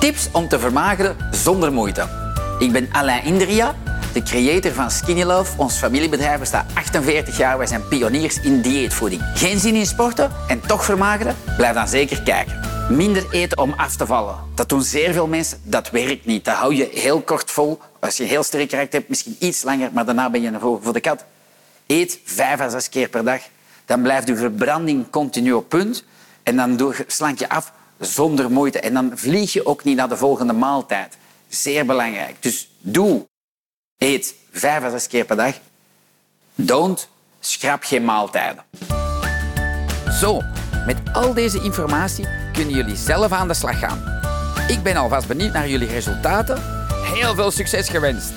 Tips om te vermageren zonder moeite. Ik ben Alain Indria, de creator van Skinny Love. Ons familiebedrijf bestaat 48 jaar. Wij zijn pioniers in dieetvoeding. Geen zin in sporten en toch vermageren? Blijf dan zeker kijken. Minder eten om af te vallen. Dat doen zeer veel mensen. Dat werkt niet. Dat hou je heel kort vol. Als je heel sterk karakter hebt, misschien iets langer, maar daarna ben je voor, de kat. Eet vijf à zes keer per dag. Dan blijft je verbranding continu op punt. En dan slank je af zonder moeite. En dan vlieg je ook niet naar de volgende maaltijd. Zeer belangrijk. Dus doe. Eet vijf à zes keer per dag. Don't. Schrap geen maaltijden. Zo, met al deze informatie kunnen jullie zelf aan de slag gaan. Ik ben alvast benieuwd naar jullie resultaten. Heel veel succes gewenst!